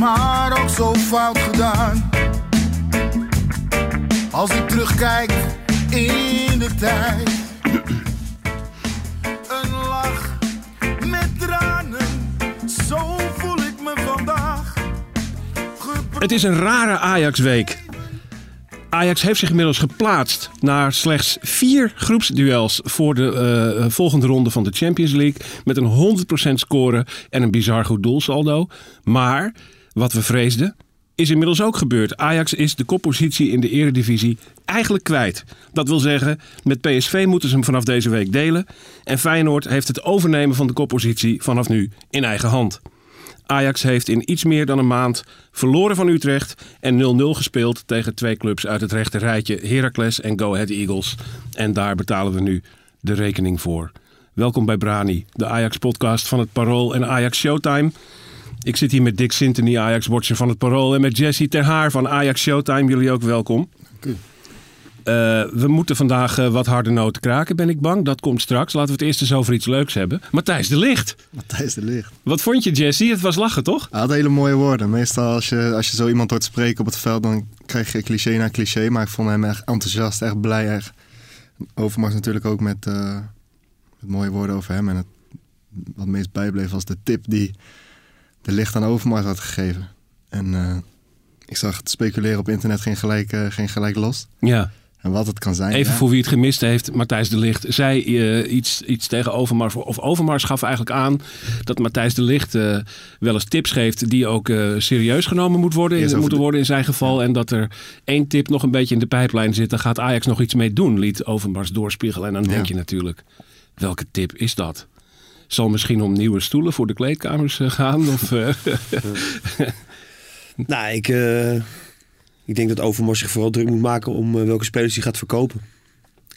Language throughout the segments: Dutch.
maar ook zo fout gedaan. Als ik terugkijk in de tijd, een lach met tranen, zo voel ik me vandaag. Het is een rare Ajax-week. Ajax heeft zich inmiddels geplaatst naar slechts vier groepsduels voor de eh, volgende ronde van de Champions League. Met een 100% score en een bizar goed doelsaldo. Maar wat we vreesden, is inmiddels ook gebeurd. Ajax is de koppositie in de Eredivisie eigenlijk kwijt. Dat wil zeggen, met PSV moeten ze hem vanaf deze week delen. En Feyenoord heeft het overnemen van de koppositie vanaf nu in eigen hand. Ajax heeft in iets meer dan een maand verloren van Utrecht en 0-0 gespeeld tegen twee clubs uit het rechte rijtje Heracles en Go Ahead Eagles. En daar betalen we nu de rekening voor. Welkom bij Brani, de Ajax-podcast van het Parool en Ajax Showtime. Ik zit hier met Dick Sintony, Ajax-watcher van het Parool, en met Jesse Ter Haar van Ajax Showtime. Jullie ook welkom. Eh, we moeten vandaag eh, wat harde noten kraken, ben ik bang. Dat komt straks. Laten we het eerst eens over iets leuks hebben. Matthijs de Licht. Matthijs de Licht. Wat vond je, Jesse? Het was lachen, toch? Hij had hele mooie woorden. Meestal als je, als je zo iemand hoort spreken op het veld, dan krijg je cliché na cliché. Maar ik vond hem echt enthousiast, echt blij. Echt. Overmars natuurlijk ook met, eh, met mooie woorden over hem. En het, wat meest bijbleef was de tip die de Licht aan Overmars had gegeven. En eh, ik zag het speculeren op internet geen gelijk, eh, geen gelijk los. Ja. En wat het kan zijn. Even ja. voor wie het gemist heeft, Matthijs de Licht zei eh, iets, iets tegen Overmars. Of Overmars gaf eigenlijk aan dat Matthijs de Licht wel eens tips geeft die ook serieus genomen moet worden, moeten de- worden in zijn geval. En dat er één tip nog een beetje in de pijplijn zit. Daar gaat Ajax nog iets mee doen, liet Overmars doorspiegelen. En dan denk je natuurlijk, welke tip is dat? Zal misschien om nieuwe stoelen voor de kleedkamers eh, gaan? Of, eh, Nou, ik, eh, ik denk dat Overmars zich vooral druk moet maken om welke spelers hij gaat verkopen.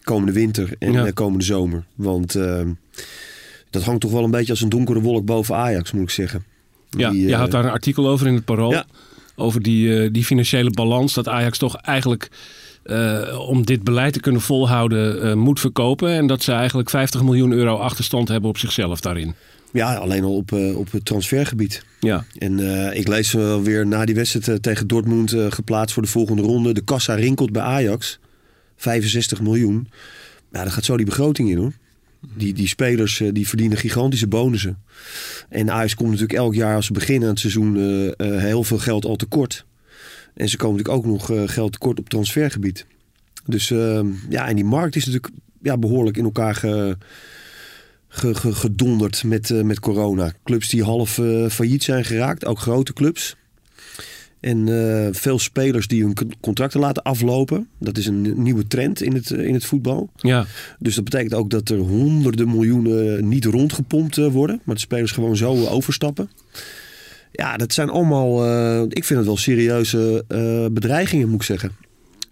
Komende winter en Ja. komende zomer. Want dat hangt toch wel een beetje als een donkere wolk boven Ajax, moet ik zeggen. Ja, Die, je had daar een artikel over in het Parool. Ja. Over die, die financiële balans. Dat Ajax toch eigenlijk eh, om dit beleid te kunnen volhouden eh, moet verkopen. En dat ze eigenlijk 50 miljoen euro achterstand hebben op zichzelf daarin. Ja, alleen al op, eh, op het transfergebied. Ja, En ik lees wel weer na die wedstrijd tegen Dortmund geplaatst voor de volgende ronde. De kassa rinkelt bij Ajax. 65 miljoen. Ja, daar gaat zo die begroting in hoor. Die, die spelers die verdienen gigantische bonussen. En Ajax komt natuurlijk elk jaar als ze beginnen aan het seizoen heel veel geld al tekort. En ze komen natuurlijk ook nog eh, geld tekort op transfergebied. Dus eh, ja, en die markt is natuurlijk ja, behoorlijk in elkaar ge, ge- ge- gedonderd met, eh, met corona. Clubs die half eh, failliet zijn geraakt, ook grote clubs. En veel spelers die hun con- contracten laten aflopen. Dat is een nieuwe trend in het, in het voetbal. ja. Dus dat betekent ook dat er honderden miljoenen niet rondgepompt worden. Maar de spelers gewoon zo overstappen. Ja, dat zijn allemaal, eh, ik vind het wel serieuze eh, bedreigingen, moet ik zeggen.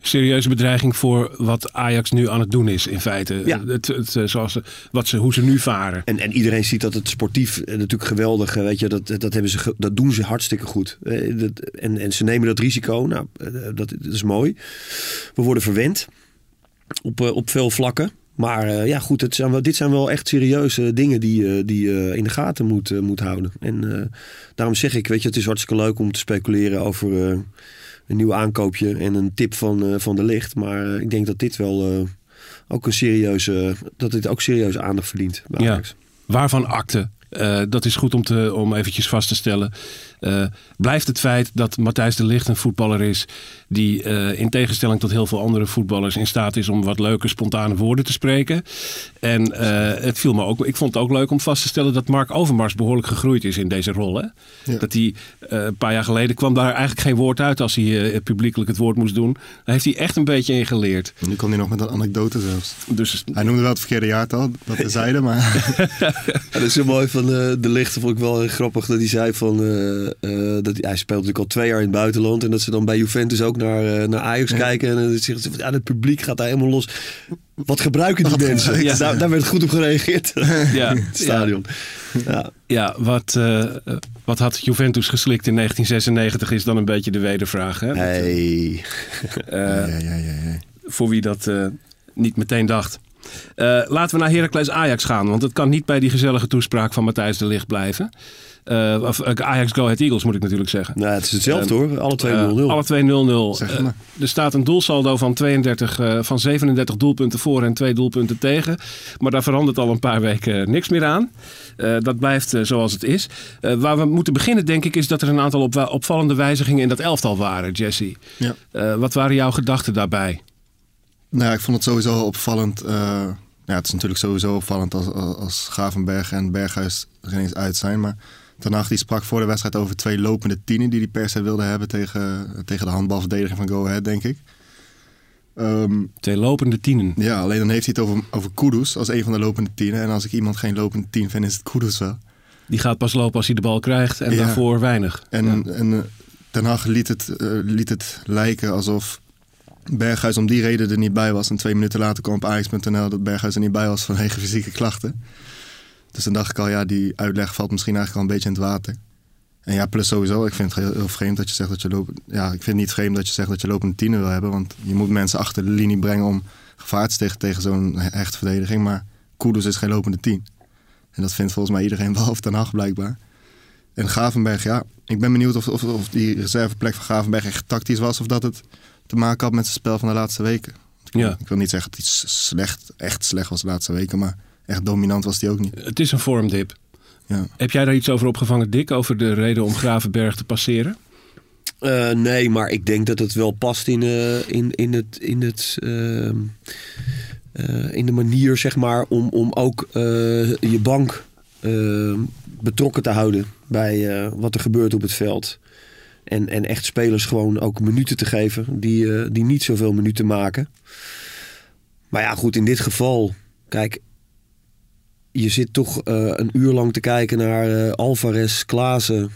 serieuze bedreiging voor wat Ajax nu aan het doen is in feite. Ja. Het, het, eh, zoals ze, wat ze, hoe ze nu varen. En, en iedereen ziet dat het sportief natuurlijk geweldig, weet je, dat, dat, hebben ze, dat doen ze hartstikke goed. En, en ze nemen dat risico, nou, dat, dat is mooi. We worden verwend op, op veel vlakken. Maar eh, ja, goed, het zijn wel, dit zijn wel echt serieuze dingen die, eh, die je in de gaten moet, eh, moet houden. En eh, daarom zeg ik, weet je, het is hartstikke leuk om te speculeren over eh, een nieuw aankoopje en een tip van, eh, van de licht. Maar eh, ik denk dat dit wel eh, ook een serieuze, dat dit ook serieuze aandacht verdient Ja. Waarvan akte? Eh, dat is goed om, te, om eventjes vast te stellen. Eh, blijft het feit dat Matthijs de Ligt een voetballer is die eh, in tegenstelling tot heel veel andere voetballers in staat is om wat leuke spontane woorden te spreken. En eh, het viel me ook, ik vond het ook leuk om vast te stellen dat Mark Overmars behoorlijk gegroeid is in deze rol. Hè? Ja. Dat hij eh, een paar jaar geleden kwam daar eigenlijk geen woord uit als hij eh, publiekelijk het woord moest doen. Daar heeft hij echt een beetje in geleerd. Nu kwam hij nog met een anekdote zelfs. Dus Hij noemde wel het verkeerde jaartal, dat terzijde, maar Ja, dat is zo mooi van eh, de lichte. Vond ik wel heel grappig dat hij zei van. eh, eh, dat hij, speelt natuurlijk al twee jaar in het buitenland. En dat ze dan bij Juventus ook naar, eh, naar Ajax kijken. En dan zegt ze van ja, het publiek gaat daar helemaal los. Wat gebruiken die mensen? Ja. Daar, daar werd goed op gereageerd. ja, het stadion. Ja. Ja, wat, eh, wat had Juventus geslikt in 1996 is dan een beetje de wedervraag. Hè? Hey. Eh, ja, ja, ja, ja. voor wie dat eh, niet meteen dacht. Eh, laten we naar Heracles Ajax gaan, want het kan niet bij die gezellige toespraak van Matthijs de Ligt blijven. Eh, of, eh, Ajax Go Ahead Eagles moet ik natuurlijk zeggen. Nou, het is hetzelfde hoor. Alle twee 0-0. Eh, alle twee 0-0. Zeg Eh, maar. er staat een doelsaldo van, 32, eh, van 37 doelpunten voor en twee doelpunten tegen. Maar daar verandert al een paar weken niks meer aan. Eh, dat blijft zoals het is. Eh, waar we moeten beginnen, denk ik, is dat er een aantal opwa- opvallende wijzigingen in dat elftal waren, Jesse. Ja. Eh, wat waren jouw gedachten daarbij? Nou ja, ik vond het sowieso opvallend. eh, ja, het is natuurlijk sowieso opvallend als, als, als Gravenberg en Berghuis er ineens uit zijn. Maar Ten Hag die sprak voor de wedstrijd over twee lopende tienen die hij per se wilde hebben tegen, tegen de handbalverdediging van Go Ahead, denk ik. Ehm, Twee lopende tienen. ja, alleen dan heeft hij het over, over Kudus als een van de lopende tienen. En als ik iemand geen lopende tien vind, is het Kudus wel. Die gaat pas lopen als hij de bal krijgt en Ja. daarvoor weinig. En, Ja. en eh, Ten Hag liet het, eh, liet het lijken alsof Berghuis om die reden er niet bij was. En twee minuten later kwam op Ajax.nl dat Berghuis er niet bij was vanwege fysieke klachten. Dus dan dacht ik al, ja, die uitleg valt misschien eigenlijk al een beetje in het water. En ja, plus sowieso, ik vind het heel, heel vreemd dat je zegt dat je lopen... Ja, ik vind het niet vreemd dat je zegt dat je lopende tiener wil hebben. Want je moet mensen achter de linie brengen om gevaar te stichten tegen zo'n hechte verdediging. Maar Kudus is geen lopende tien. En dat vindt volgens mij iedereen behalve Ten Hag blijkbaar. En Gravenberg, ja, ik ben benieuwd of, of, of die reserveplek van Gravenberg echt tactisch was. Of dat het te maken had met zijn spel van de laatste weken. Ik, Ja. ik wil niet zeggen dat hij slecht, echt slecht was de laatste weken. Maar echt dominant was hij ook niet. Het is een vormdip. Ja. Heb jij daar iets over opgevangen, Dick? Over de reden om Gravenberg te passeren? Eh, nee, maar ik denk dat het wel past in, eh, in, in, het, in, het, ehm, eh, in de manier, zeg maar, om, om ook eh, je bank eh, betrokken te houden bij eh, wat er gebeurt op het veld. En, en echt spelers gewoon ook minuten te geven die, eh, die niet zoveel minuten maken. Maar ja, goed, in dit geval, kijk, je zit toch eh, een uur lang te kijken naar eh, Alvarez, Klaassen,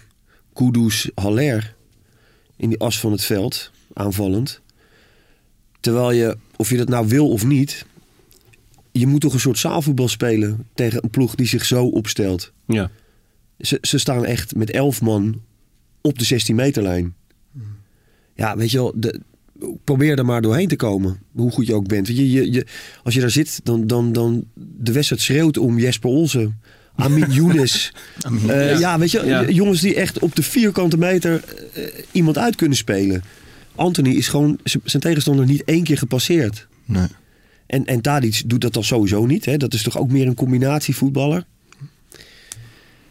Kudus, Haller in die as van het veld, aanvallend. Terwijl je, of je dat nou wil of niet, je moet toch een soort zaalvoetbal spelen tegen een ploeg die zich zo opstelt. Ja. Ze, ze staan echt met elf man op de 16 meterlijn. Ja, weet je wel, de, probeer er maar doorheen te komen. Hoe goed je ook bent. Je, je, je, als je daar zit, dan, dan, dan de wedstrijd schreeuwt om Jesper Olsen. Amin Younes. Eh, ja. weet je, Ja. jongens die echt op de vierkante meter eh, iemand uit kunnen spelen. Anthony is gewoon zijn tegenstander niet één keer gepasseerd. Nee. En, en Tadic doet dat dan sowieso niet. Hè? Dat is toch ook meer een combinatievoetballer.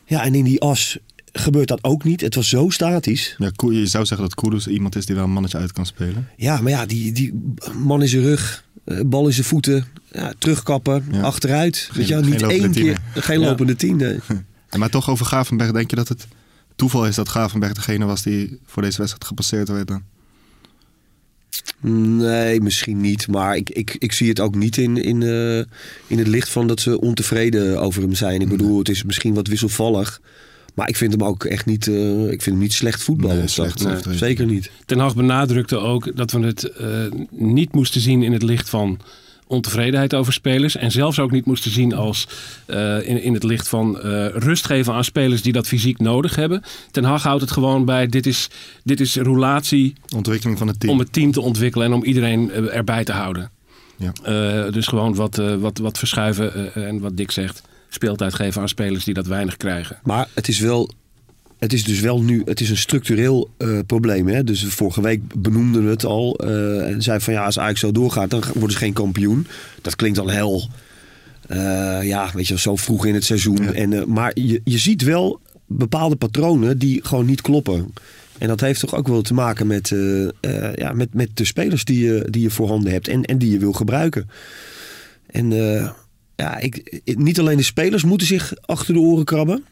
Ja, en in die as gebeurt dat ook niet. Het was zo statisch. Ja, je zou zeggen dat Kudus iemand is die wel een mannetje uit kan spelen. Ja, maar ja, die, die man in zijn rug, eh, bal in zijn voeten, ja, terugkappen, Ja. achteruit. Weet je, geen niet één keer, geen lopende tien. nee. En Maar toch over Gravenberg, denk je dat het toeval is dat Gravenberg degene was die voor deze wedstrijd gepasseerd werd dan? Nee, misschien niet. Maar ik, ik, ik zie het ook niet in, in, eh, in het licht van dat ze ontevreden over hem zijn. Ik bedoel, het is misschien wat wisselvallig. Maar ik vind hem ook echt niet, eh, ik vind hem niet slecht voetballen. Nee, slecht, zeker niet. Ten Hag benadrukte ook dat we het eh, niet moesten zien in het licht van ontevredenheid over spelers. En zelfs ook niet moesten zien als eh, in, in het licht van eh, rust geven aan spelers die dat fysiek nodig hebben. Ten Hag houdt het gewoon bij dit is, dit is roulatie Ontwikkeling van het team. om het team te ontwikkelen en om iedereen erbij te houden. Ja. Eh, dus gewoon wat, wat, wat verschuiven en wat Dick zegt. Speeltijd geven aan spelers die dat weinig krijgen. Maar het is wel. Het is dus wel nu, het is een structureel eh, probleem. Hè? Dus vorige week benoemden we het al. eh, en zei van ja, als Ajax zo doorgaat, dan worden ze geen kampioen. Dat klinkt al heel, eh, ja, weet je, wel, zo vroeg in het seizoen. Ja. En, maar je, je ziet wel bepaalde patronen die gewoon niet kloppen. En dat heeft toch ook wel te maken met, eh, eh, ja, met, met de spelers die je, die je voorhanden hebt en, en die je wil gebruiken. En eh, ja, ik, niet alleen de spelers moeten zich achter de oren krabben,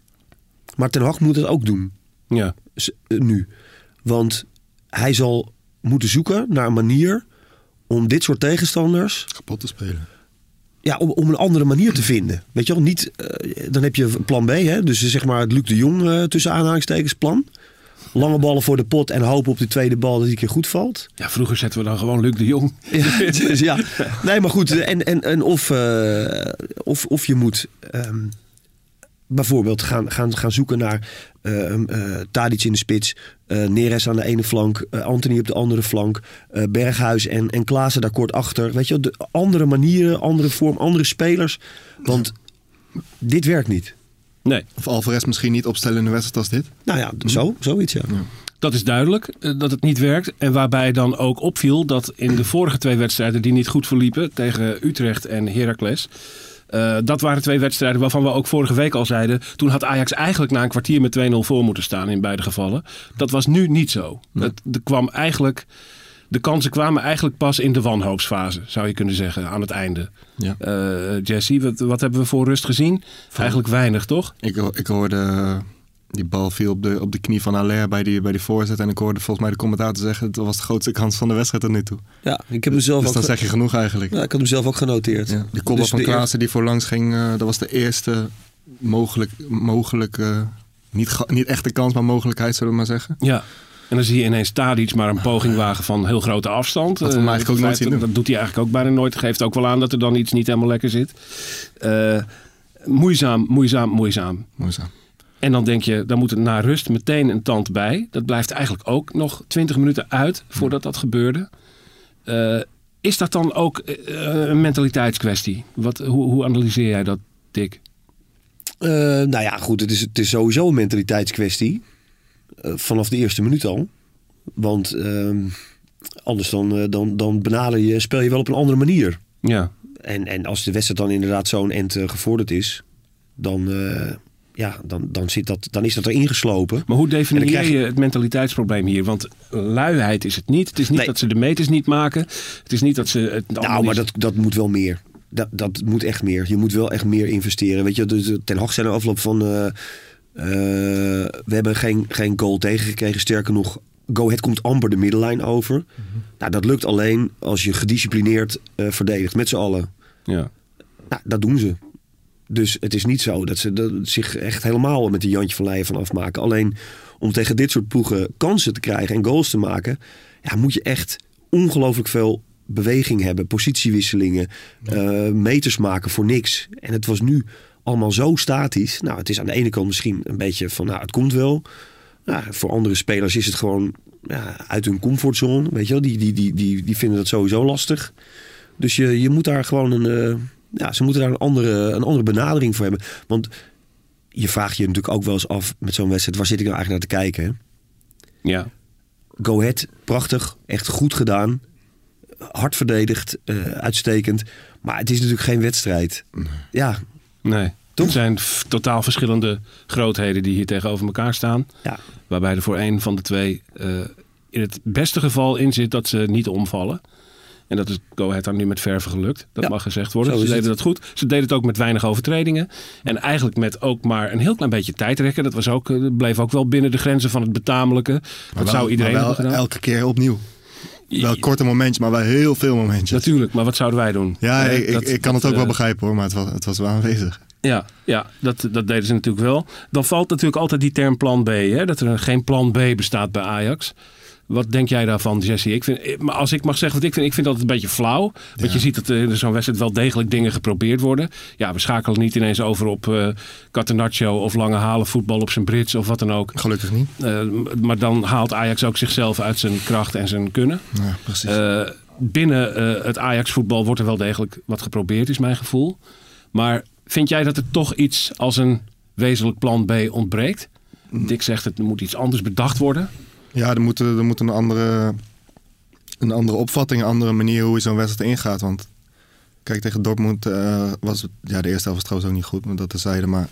maar Ten Hag moet het ook doen Ja. eh, nu. Want hij zal moeten zoeken naar een manier om dit soort tegenstanders Kapot te spelen. ja, om, om een andere manier te vinden. Weet je wel, niet, eh, dan heb je plan B, hè? dus zeg maar het Luc de Jong eh, tussen aanhalingstekens plan. Lange ballen voor de pot en hopen op de tweede bal dat die keer goed valt. ja, vroeger zetten we dan gewoon Luc de Jong. Ja, dus ja. Nee, maar goed. En, en, en of, eh, of, of je moet ehm, bijvoorbeeld gaan, gaan, gaan zoeken naar eh Tadic in de spits, eh Neres aan de ene flank, Anthony op de andere flank, Berghuis en, en Klaassen daar kort achter. Weet je, de andere manieren, andere vorm, andere spelers. Want dit werkt niet. Nee, Of Alvarez misschien niet opstellen in de wedstrijd als dit. Nou ja, zo, zoiets ja. dat is duidelijk eh, dat het niet werkt. En waarbij dan ook opviel dat in de vorige twee wedstrijden die niet goed verliepen tegen Utrecht en Heracles. eh, dat waren twee wedstrijden waarvan we ook vorige week al zeiden. Toen had Ajax eigenlijk na een kwartier met 2-0 voor moeten staan in beide gevallen. Dat was nu niet zo. Het, er kwam eigenlijk, de kansen kwamen eigenlijk pas in de wanhoopsfase, zou je kunnen zeggen, aan het einde. Ja. Eh, Jesse, wat, wat hebben we voor rust gezien? Eigenlijk weinig, toch? Ik, ik hoorde eh, die bal viel op de, op de knie van Aller bij die, bij die voorzet. En ik hoorde volgens mij de commentator zeggen... dat was de grootste kans van de wedstrijd tot nu toe. Ja, ik heb hem zelf Dus ook, dan zeg je genoeg eigenlijk. ja, ik had hem zelf ook genoteerd. Ja. Die kopbal Dus van Klaassen die voorlangs ging... eh, dat was de eerste mogelijk, mogelijk eh, niet, niet echte kans, maar mogelijkheid zullen we maar zeggen. Ja. En dan zie je ineens Tadic maar een poging wagen van heel grote afstand. Eh, eigenlijk ook nooit zien dat, doen. dat doet hij eigenlijk ook bijna nooit. Geeft ook wel aan dat er dan iets niet helemaal lekker zit. Eh, moeizaam, moeizaam, moeizaam. Mooi zo. En dan denk je, dan moet er na rust meteen een tand bij. Dat blijft eigenlijk ook nog 20 minuten uit voordat dat gebeurde. Eh, is dat dan ook een mentaliteitskwestie? Wat, hoe, hoe analyseer jij dat, Dick? Eh, nou ja, goed, het is, het is sowieso een mentaliteitskwestie. Eh, vanaf de eerste minuut al. Want ehm, anders dan, eh, dan, dan benader je, speel je wel op een andere manier. Ja, En, en als de wedstrijd dan inderdaad zo'n end eh, gevorderd is, dan, ja, dan, dan, zit dat, dan is dat er ingeslopen. Maar hoe definieer je- je het mentaliteitsprobleem hier? Want luiheid is het niet. Het is niet Nee. dat ze de meters niet maken. Het is niet dat ze het Nou, maar niet- dat, dat moet wel meer. Dat, dat moet echt meer. Je moet wel echt meer investeren. Weet je, dus Ten Hag zei na afloop van... eh, we hebben geen, geen goal tegengekregen. Sterker nog, Go Ahead komt amper de middellijn over. Nou, dat lukt alleen als je gedisciplineerd eh, verdedigt. Met z'n allen. Ja. Nou, dat doen ze. Dus het is niet zo dat ze dat zich echt helemaal met die Jantje van Leijen van afmaken. Alleen om tegen dit soort ploegen kansen te krijgen en goals te maken... Ja, moet je echt ongelooflijk veel beweging hebben. Positiewisselingen, eh, meters maken voor niks. En het was nu allemaal zo statisch. Nou, het is aan de ene kant misschien een beetje van... Nou, het komt wel. Nou, voor andere spelers is het gewoon ja, uit hun comfortzone. Weet je wel, die, die, die, die, die vinden dat sowieso lastig. Dus je, je moet daar gewoon een. eh, ja, ze moeten daar een andere, een andere benadering voor hebben. Want je vraagt je natuurlijk ook wel eens af met zo'n wedstrijd: waar zit ik nou eigenlijk naar te kijken? Hè? ja. Go Ahead, prachtig, echt goed gedaan. Hard verdedigd, eh, uitstekend. Maar het is natuurlijk geen wedstrijd. Ja, Nee. Toch? Het zijn totaal verschillende grootheden die hier tegenover elkaar staan. ja. Waarbij er voor een van de twee eh, in het beste geval in zit dat ze niet omvallen. En dat is Go Ahead dan nu met verven gelukt. Dat Ja, mag gezegd worden. zo Ze deden het. dat goed. Ze deden het ook met weinig overtredingen. En eigenlijk met ook maar een heel klein beetje tijdrekken. Dat was ook, eh, bleef ook wel binnen de grenzen van het betamelijke. Dat Maar zou wel- iedereen maar wel hebben gedaan. elke keer opnieuw. Wel korte momentjes, maar wel heel veel momentjes. Natuurlijk, maar wat zouden wij doen? Ja, Eh, ik, ik, dat- ik kan dat, het ook wel eh, begrijpen hoor, maar het was, het was wel aanwezig. Ja, ja dat, dat deden ze natuurlijk wel. Dan valt natuurlijk altijd die term plan B. Hè? Dat er geen plan B bestaat bij Ajax. Wat denk jij daarvan, Jesse? Ik vind, maar als ik mag zeggen wat ik vind, ik vind dat een beetje flauw. Want je ziet dat er in zo'n wedstrijd wel degelijk dingen geprobeerd worden. Ja, we schakelen niet ineens over op eh Catenaccio of lange halen voetbal op zijn Brits of wat dan ook. Gelukkig niet. Eh, maar dan haalt Ajax ook zichzelf uit zijn kracht en zijn kunnen. Ja, precies. Eh, binnen eh, het Ajax-voetbal wordt er wel degelijk wat geprobeerd, is mijn gevoel. Maar vind jij dat er toch iets als een wezenlijk plan B ontbreekt? Dick zegt het er moet iets anders bedacht worden. Ja, er moet, er moet een, andere, een andere opvatting, een andere manier hoe je zo'n wedstrijd ingaat. Want kijk, tegen Dortmund eh, was. Ja, de eerste helft was trouwens ook niet goed, maar dat terzijde. Maar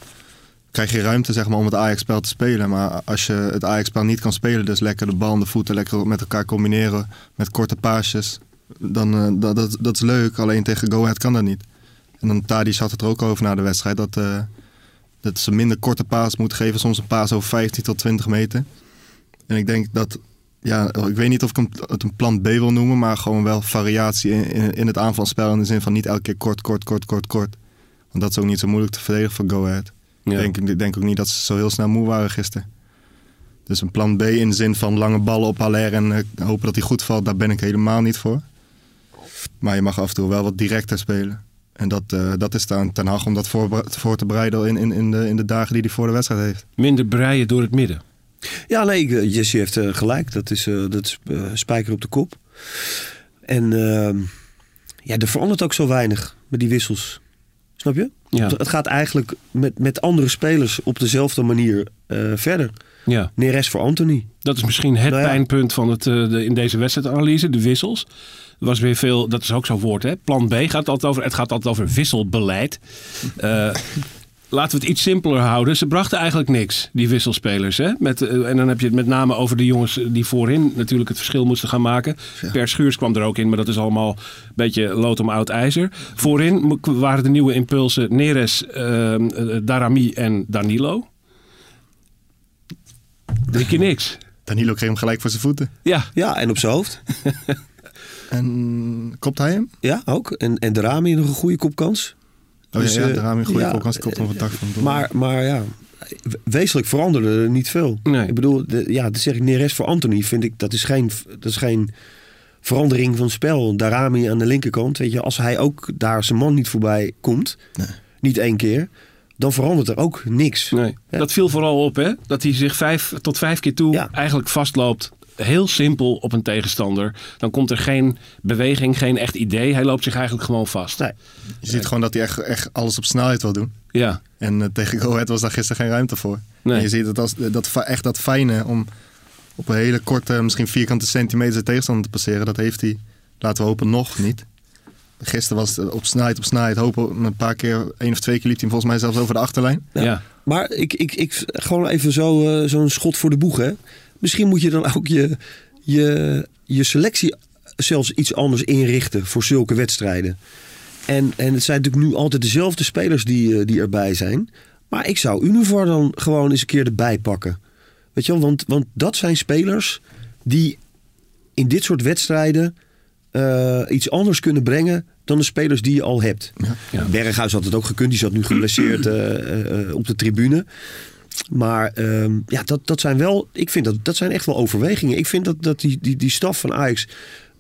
krijg je ruimte zeg maar, om het Ajax-spel te spelen. Maar als je het Ajax-spel niet kan spelen, dus lekker de bal en de voeten lekker met elkaar combineren met korte paasjes, dan uh, dat, dat, dat is leuk. Alleen tegen Go Ahead kan dat niet. En dan Tadic had het er ook over na de wedstrijd dat, uh, dat ze minder korte paas moeten geven. Soms een paas over 15 tot 20 meter. En ik denk dat, ja, ik weet niet of ik het een plan B wil noemen, maar gewoon wel variatie in, in, in het aanvalspel. In de zin van niet elke keer kort, kort, kort, kort, kort. Want dat is ook niet zo moeilijk te verdedigen voor Go Ahead. Ja. Ik denk, denk ook niet dat ze zo heel snel moe waren gisteren. Dus een plan B in de zin van lange ballen op Haller en uh, hopen dat hij goed valt, daar ben ik helemaal niet voor. Maar je mag af en toe wel wat directer spelen. En dat, uh, dat is dan ten Hag om dat voor, voor te bereiden in, in, in, de, in de dagen die hij voor de wedstrijd heeft. Minder breien door het midden. Ja, nee, Jesse heeft uh, gelijk. Dat is, uh, dat is spijker op de kop. En ehm, ja, er verandert ook zo weinig met die wissels. Snap je? Ja. Het gaat eigenlijk met, met andere spelers op dezelfde manier verder. Ja. Neres voor Anthony. Dat is misschien het Nou ja. pijnpunt van het, de, in deze wedstrijdanalyse, de wissels. Er was weer veel, dat is ook zo'n woord, hè? Plan B gaat altijd over. Het gaat altijd over wisselbeleid. Uh, laten we het iets simpeler houden. Ze brachten eigenlijk niks, die wisselspelers. Hè? Met, uh, en dan heb je het met name over de jongens die voorin natuurlijk het verschil moesten gaan maken. Ja. Per Schuurs kwam er ook in, maar dat is allemaal een beetje lood om oud ijzer. Voorin waren de nieuwe impulsen Neres, uh, Darami en Danilo. Drie keer niks. Danilo kreeg hem gelijk voor zijn voeten. Ja, ja en op zijn hoofd. En kopt hij hem? Ja, ook. En, en de Rami nog een goede kopkans. Oh dus, ja, ja, de een goede ja, kopkans. Kopt hem op het dak van hem. Maar, maar ja, wezenlijk veranderde er niet veel. Nee. Ik bedoel, de, ja, dat zeg ik Neres voor Anthony. Vind ik, dat is geen, dat is geen verandering van spel. Darami aan de linkerkant. Weet je, als hij ook daar zijn man niet voorbij komt. Nee. Niet één keer. Dan verandert er ook niks. Nee. Ja. Dat viel vooral op, hè? Dat hij zich vijf tot vijf keer toe eigenlijk vastloopt heel simpel op een tegenstander. Dan komt er geen beweging, geen echt idee. Hij loopt zich eigenlijk gewoon vast. Nee. Je ziet gewoon dat hij echt, echt alles op snelheid wil doen. Ja. En uh, tegen Go Ahead was daar gisteren geen ruimte voor. Nee. En je ziet als, dat, echt dat fijne om op een hele korte, misschien vierkante centimeter de tegenstander te passeren. Dat heeft hij, laten we hopen, nog niet. Gisteren was het op snelheid, op snelheid. Hopen een paar keer, één of twee keer liep hij volgens mij zelfs over de achterlijn. Ja. ja. Maar ik, ik, ik, gewoon even zo, uh, zo'n schot voor de boeg, hè. Misschien moet je dan ook je, je, je selectie zelfs iets anders inrichten voor zulke wedstrijden. En, en het zijn natuurlijk nu altijd dezelfde spelers die, die erbij zijn. Maar ik zou Univar dan gewoon eens een keer erbij pakken. Weet je wel, want, want dat zijn spelers die in dit soort wedstrijden uh, iets anders kunnen brengen dan de spelers die je al hebt. Ja. Ja. Berghuis had het ook gekund, die zat nu geblesseerd uh, uh, op de tribune. Maar um, ja, dat, dat zijn wel, ik vind dat, dat zijn echt wel overwegingen. Ik vind dat, dat die, die, die staf van Ajax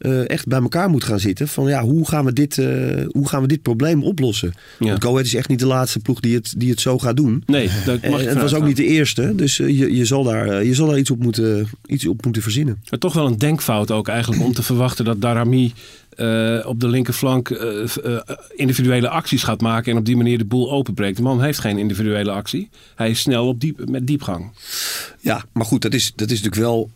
uh, echt bij elkaar moet gaan zitten. Van ja, hoe gaan we dit, uh, hoe gaan we dit probleem oplossen? Ja. Want Go Ahead is echt niet de laatste ploeg die het, die het zo gaat doen. Nee, dat mag en het was ook niet de eerste. Dus je, je, zal daar, je zal daar iets op moeten, iets op moeten verzinnen. Maar toch wel een denkfout ook eigenlijk om te verwachten dat Darami uh, op de linkerflank uh, uh, individuele acties gaat maken en op die manier de boel openbreekt. De man heeft geen individuele actie. Hij is snel op diep, met diepgang. Ja, maar goed, dat is, dat is natuurlijk wel.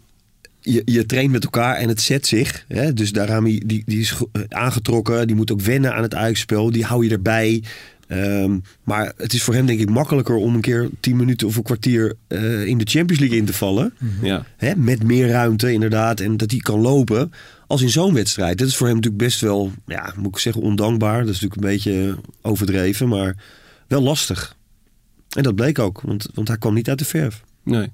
Je, je traint met elkaar en het zet zich. Hè? Dus Darami die, die is aangetrokken. Die moet ook wennen aan het uitspel. Die hou je erbij. Um, maar het is voor hem denk ik makkelijker om een keer tien minuten of een kwartier uh, in de Champions League in te vallen. Ja. Hè? Met meer ruimte inderdaad. En dat hij kan lopen. Als in zo'n wedstrijd. Dat is voor hem natuurlijk best wel, ja, moet ik zeggen, ondankbaar. Dat is natuurlijk een beetje overdreven. Maar wel lastig. En dat bleek ook. Want, want hij kwam niet uit de verf. Nee,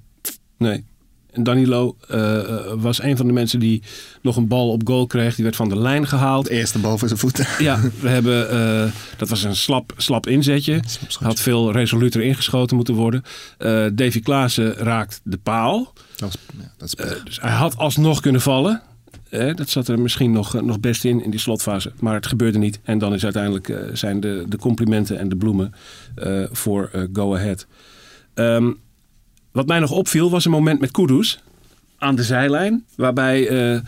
nee. Danilo uh, was een van de mensen die nog een bal op goal kreeg. Die werd van de lijn gehaald. De eerste bal voor zijn voeten. Ja, we hebben, uh, dat was een slap, slap inzetje. Had veel resoluter ingeschoten moeten worden. Uh, Davy Klaassen raakt de paal. Dat is, ja, dat is dus hij had alsnog kunnen vallen. Eh, dat zat er misschien nog, nog best in, in die slotfase. Maar het gebeurde niet. En dan is uiteindelijk zijn de, de complimenten en de bloemen voor Go Ahead. Um, wat mij nog opviel was een moment met Kudus aan de zijlijn. Waarbij uh,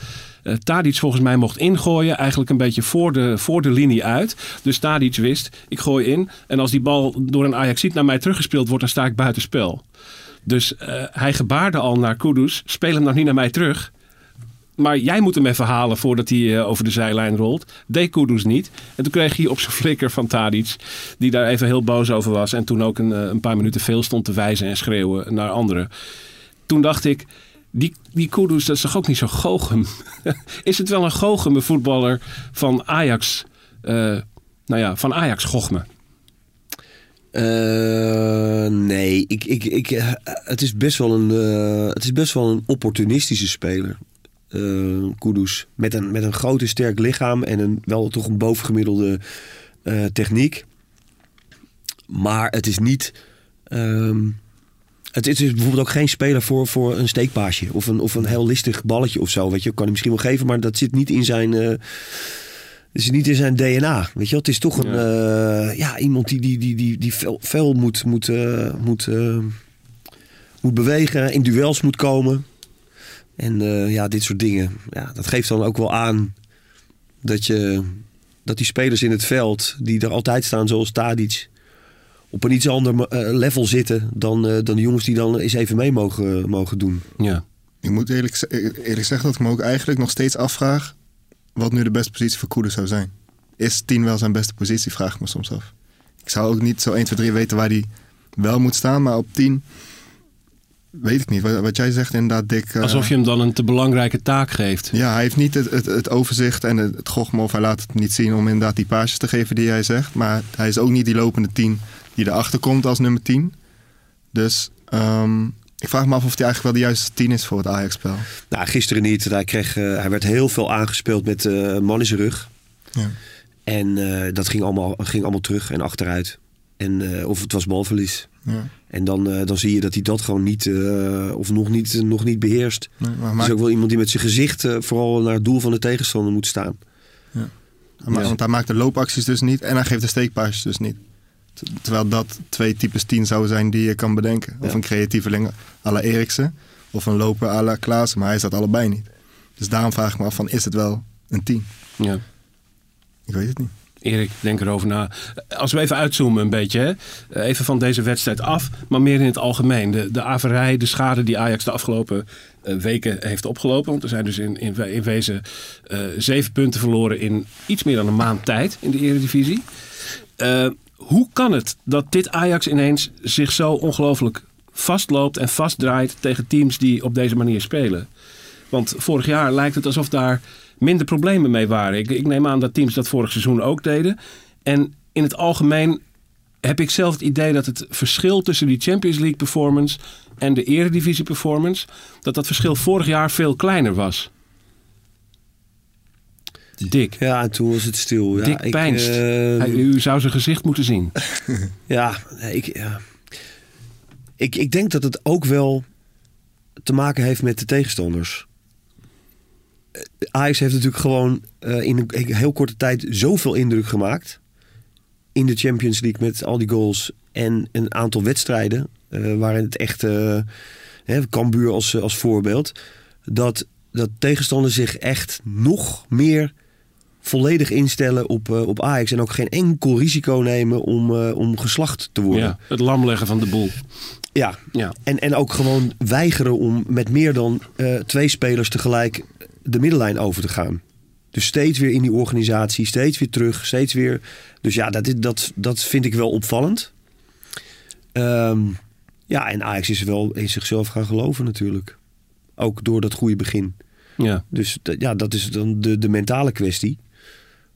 Tadic volgens mij mocht ingooien. Eigenlijk een beetje voor de, voor de linie uit. Dus Tadic wist, ik gooi in. En als die bal door een Ajaxiet naar mij teruggespeeld wordt, dan sta ik buitenspel. Dus hij gebaarde al naar Kudus. Speel hem nog niet naar mij terug. Maar jij moet hem even halen voordat hij eh, over de zijlijn rolt. Deed Kudus niet. En toen kreeg hij op zijn flikker van Tadic. Die daar even heel boos over was. En toen ook een, eh, een paar minuten veel stond te wijzen en schreeuwen naar anderen. Toen dacht ik, die, die dat is toch ook niet zo goochem? is het wel een goocheme voetballer van Ajax? eh, nou ja, van Ajax gochme. Nee, ik, ik, ik, het, is best wel een, het is best wel een opportunistische speler. Eh Kudus. Met een, met een groot en sterk lichaam en een, wel toch een bovengemiddelde eh, techniek. Maar het is niet. ehm, het, het is bijvoorbeeld ook geen speler voor, voor een steekpaasje. Of een, of een heel listig balletje of zo. Weet je, kan hij misschien wel geven, maar dat zit niet in zijn. eh, het is niet in zijn DNA. Weet je wel? Het is toch een, ja. ja, iemand die, die, die, die, die veel, veel moet, moet, eh, moet, eh, moet bewegen, in duels moet komen. En eh, ja, dit soort dingen. Ja, dat geeft dan ook wel aan dat, je, dat die spelers in het veld, die er altijd staan, zoals Tadic, op een iets ander eh, level zitten dan, eh, dan de jongens die dan eens even mee mogen, mogen doen. Ja. Ik moet eerlijk, eerlijk zeggen dat ik me ook eigenlijk nog steeds afvraag... wat nu de beste positie voor Koeders zou zijn. Is 10 wel zijn beste positie, vraag ik me soms af. Ik zou ook niet zo 1, 2, 3 weten waar hij wel moet staan, maar op 10 weet ik niet. Wat, wat jij zegt inderdaad, Dick... eh, Alsof je hem dan een te belangrijke taak geeft. Ja, hij heeft niet het, het, het overzicht en het, het gochme of hij laat het niet zien om inderdaad die paasjes te geven die jij zegt. Maar hij is ook niet die lopende 10 die erachter komt als nummer 10. Dus ehm, ik vraag me af of hij eigenlijk wel de juiste 10 is voor het Ajax-spel. Nou, gisteren niet. Hij, kreeg, eh, hij werd heel veel aangespeeld met eh, een man in zijn rug. Ja. En eh, dat ging allemaal, ging allemaal terug en achteruit. En, eh, of het was balverlies. Ja. En dan, eh, dan zie je dat hij dat gewoon niet, eh, of nog niet, nog niet beheerst. Nee, maar, is ook wel iemand die met zijn gezicht vooral naar het doel van de tegenstander moet staan. maar- want hij maakt de loopacties dus niet en hij geeft de steekpaasjes dus niet. Terwijl dat twee types 10 zouden zijn die je kan bedenken. Of Ja. een creatieveling à la Eriksen of een loper à la Klaassen. Maar hij is dat allebei niet. Dus daarom vraag ik me af van, is het wel een 10? Ja. Ik weet het niet. Erik, denk erover na. Als we even uitzoomen een beetje, hè? Eh, even van deze wedstrijd af, maar meer in het algemeen. De, de averij, de schade die Ajax de afgelopen eh, weken heeft opgelopen. Want er zijn dus in, in, wezen eh, zeven punten verloren in iets meer dan een maand tijd in de Eredivisie. Eh, hoe kan het dat dit Ajax ineens zich zo ongelooflijk vastloopt en vastdraait tegen teams die op deze manier spelen? Want vorig jaar lijkt het alsof daar minder problemen mee waren. Ik, ik neem aan dat teams dat vorig seizoen ook deden. En in het algemeen heb ik zelf het idee dat het verschil tussen die Champions League performance en de Eredivisie performance, dat dat verschil vorig jaar veel kleiner was. Dick. Ja, en toen was het stil. Ja, ik, pijnst. eh, Hij- u zou zijn gezicht moeten zien. Ja, ik, ja. Ik, ik denk dat het ook wel te maken heeft met de tegenstanders. Eh, Ajax heeft natuurlijk gewoon eh, in een heel korte tijd zoveel indruk gemaakt. In de Champions League met al die goals en een aantal wedstrijden. eh, waarin het echt, eh hè, Cambuur als, als voorbeeld. Dat, dat tegenstanders zich echt nog meer volledig instellen op, op Ajax. En ook geen enkel risico nemen om, om geslacht te worden. Ja, het lam leggen van de boel. Ja. Ja. En, en ook gewoon weigeren om met meer dan twee spelers tegelijk de middenlijn over te gaan. Dus steeds weer in die organisatie, steeds weer terug, steeds weer. Dus ja, dat, dat, dat vind ik wel opvallend. Ehm, ja, en Ajax is wel in zichzelf gaan geloven natuurlijk. Ook door dat goede begin. Ja, Dus ja, dat is dan de, de mentale kwestie.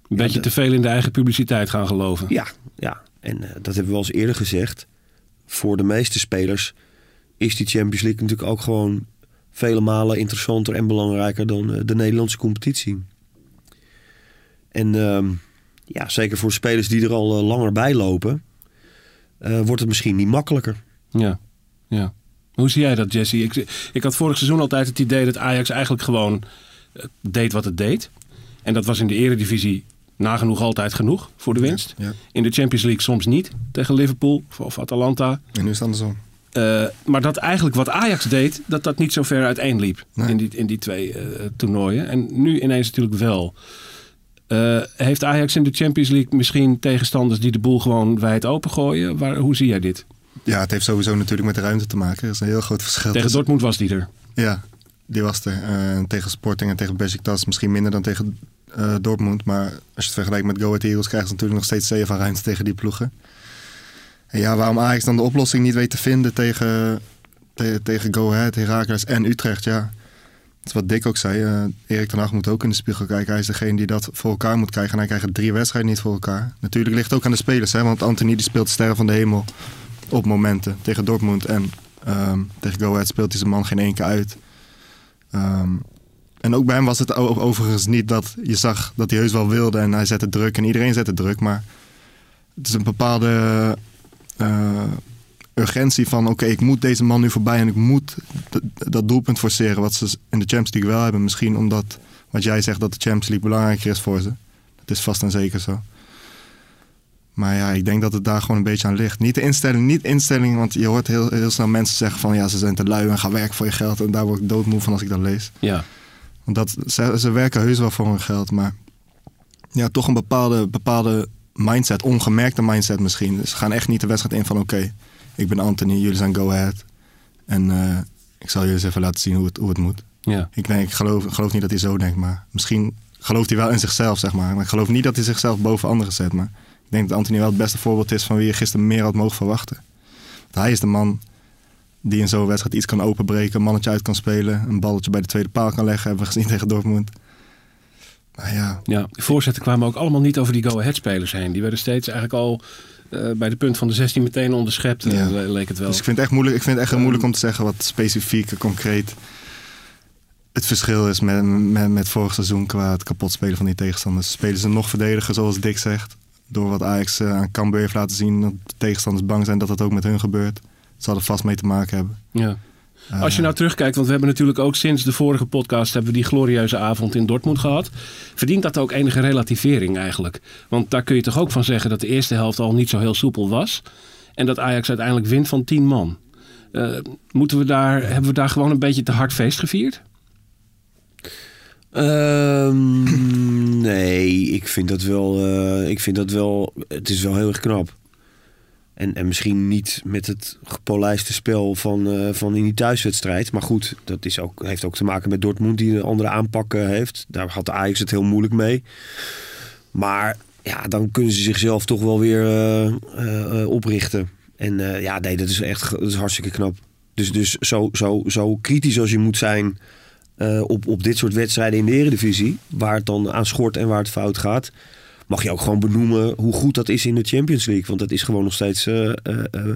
een beetje te veel in de eigen publiciteit gaan geloven. Ja, ja. en eh, dat hebben we wel eens eerder gezegd. Voor de meeste spelers is die Champions League natuurlijk ook gewoon vele malen interessanter en belangrijker dan eh, de Nederlandse competitie. En ehm, ja, zeker voor spelers die er al eh, langer bij lopen, eh, wordt het misschien niet makkelijker. Ja, ja. Hoe zie jij dat, Jesse? Ik, ik had vorig seizoen altijd het idee dat Ajax eigenlijk gewoon deed wat het deed. En dat was in de eredivisie nagenoeg altijd genoeg voor de winst. Ja. In de Champions League soms niet, tegen Liverpool of, of Atalanta. En nu is het andersom. Eh, maar dat eigenlijk wat Ajax deed, dat dat niet zo ver uiteen liep Nee. in, die, in die twee eh, toernooien. En nu ineens natuurlijk wel. Eh, heeft Ajax in de Champions League misschien tegenstanders die de boel gewoon wijd open gooien? Waar, hoe zie jij dit? Ja, het heeft sowieso natuurlijk met de ruimte te maken. Er is een heel groot verschil. Tegen Dortmund was die er. Ja, die was er. En tegen Sporting en tegen Besiktas misschien minder dan tegen Dortmund. Maar als je het vergelijkt met Go Ahead Eagles... krijgen ze natuurlijk nog steeds zeven ruimte tegen die ploegen. En ja, waarom Ajax dan de oplossing niet weet te vinden tegen, te- tegen Go Ahead, Heracles en Utrecht... ja, dat is wat Dick ook zei. eh, Erik ten Hag moet ook in de spiegel kijken. Hij is degene die dat voor elkaar moet krijgen. En hij krijgt drie wedstrijden niet voor elkaar. Natuurlijk ligt het ook aan de spelers. Hè, want Anthony die speelt sterren van de hemel op momenten. Tegen Dortmund en ehm, tegen Go Ahead speelt hij zijn man geen één keer uit. Ehm, en ook bij hem was het overigens niet dat je zag dat hij heus wel wilde. En hij zette druk en iedereen zette druk. Maar het is een bepaalde eh, urgentie van... oké, ik moet deze man nu voorbij en ik moet dat doelpunt forceren... wat ze in de Champions League wel hebben. Misschien omdat, wat jij zegt, dat de Champions League belangrijker is voor ze. Dat is vast en zeker zo. Maar ja, ik denk dat het daar gewoon een beetje aan ligt. Niet de instelling, niet instelling, want je hoort heel, heel snel mensen zeggen van... ja, ze zijn te lui en gaan werken voor je geld. En daar word ik doodmoe van als ik dat lees. Ja. Want dat, ze, ze werken heus wel voor hun geld, maar ja, toch een bepaalde, bepaalde mindset, ongemerkte mindset misschien. Dus ze gaan echt niet de wedstrijd in van oké, ik ben Anthony, jullie zijn Go Ahead. En eh, ik zal jullie eens even laten zien hoe het, hoe het moet. Ja. Ik, denk, ik, geloof, geloof niet dat hij zo denkt, maar misschien gelooft hij wel in zichzelf, zeg maar. Maar ik geloof niet dat hij zichzelf boven anderen zet. Maar ik denk dat Anthony wel het beste voorbeeld is van wie je gisteren meer had mogen verwachten. Want hij is de man die in zo'n wedstrijd iets kan openbreken, een mannetje uit kan spelen, een balletje bij de tweede paal kan leggen, hebben we gezien tegen Dortmund. Maar ja, Ja, de voorzetten kwamen ook allemaal niet over die go-ahead-spelers heen. Die werden steeds eigenlijk al eh, bij de punt van de 16 meteen onderschept, eh, Ja. le- leek het wel. dus ik vind het echt moeilijk, ik vind het echt heel moeilijk om te zeggen wat specifiek, en concreet het verschil is met, met, met vorig seizoen qua het kapot spelen van die tegenstanders. Spelen ze nog verdediger, zoals Dick zegt, door wat Ajax eh, aan Cambuur heeft laten zien, dat de tegenstanders bang zijn dat dat ook met hun gebeurt. Het zal er vast mee te maken hebben. Ja. Eh, Als je nou terugkijkt, want we hebben natuurlijk ook sinds de vorige podcast hebben we die glorieuze avond in Dortmund gehad. Verdient dat ook enige relativering eigenlijk? Want daar kun je toch ook van zeggen dat de eerste helft al niet zo heel soepel was. En dat Ajax uiteindelijk wint van 10 man. Eh, moeten we daar, hebben we daar gewoon een beetje te hard feest gevierd? Ehm, nee, ik vind dat wel. eh, ik vind dat wel. Het is wel heel erg knap. En, en misschien niet met het gepolijste spel van, eh, van in die thuiswedstrijd. Maar goed, dat is ook, heeft ook te maken met Dortmund die een andere aanpak eh, heeft. Daar had Ajax het heel moeilijk mee. Maar ja, dan kunnen ze zichzelf toch wel weer eh, oprichten. En ja, nee, dat is echt dat is hartstikke knap. Dus, dus zo, zo, zo kritisch als je moet zijn op, op dit soort wedstrijden in de Eredivisie, waar het dan aan schort en waar het fout gaat, mag je ook gewoon benoemen hoe goed dat is in de Champions League. Want dat is gewoon nog steeds eh, eh, eh,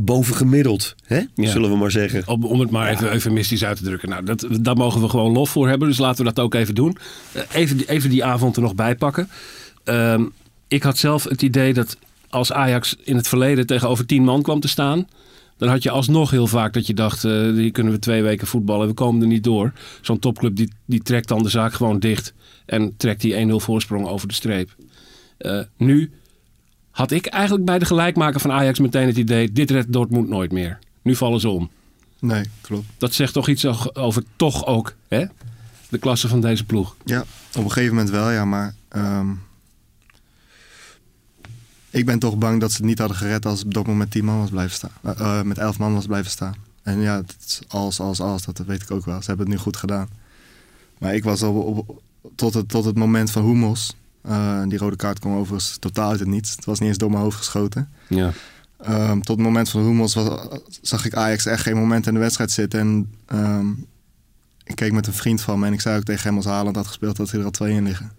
bovengemiddeld, hè? Ja. zullen we maar zeggen. Om, om het maar even eufemistisch uit te drukken. Nou, dat, daar mogen we gewoon lof voor hebben. Dus laten we dat ook even doen. Even, die- even die avond er nog bij pakken. Ehm, ik had zelf het idee dat als Ajax in het verleden tegenover tien man kwam te staan. Dan had je alsnog heel vaak dat je dacht, hier kunnen we twee weken voetballen. We komen er niet door. Zo'n topclub die, die trekt dan de zaak gewoon dicht. En trekt die 1-0 voorsprong over de streep. Eh, nu had ik eigenlijk bij de gelijkmaker van Ajax meteen het idee... dit redt Dortmund nooit meer. Nu vallen ze om. Nee, klopt. Dat zegt toch iets over toch ook hè? de klasse van deze ploeg. Ja, op een gegeven moment wel, ja, maar ehm, ik ben toch bang dat ze het niet hadden gered als Dortmund met 10 man was blijven staan. Eh, eh, met 11 man was blijven staan. En ja, het is als, als, als, dat weet ik ook wel. Ze hebben het nu goed gedaan. Maar ik was al op, tot, het, tot het moment van Hummels. eh, die rode kaart kwam overigens totaal uit het niets. Het was niet eens door mijn hoofd geschoten. Ja. Ehm, tot het moment van Hummels was, zag ik Ajax echt geen moment in de wedstrijd zitten. En ehm, ik keek met een vriend van me en ik zei ook tegen hem als Haaland had gespeeld dat hij er al twee in liggen.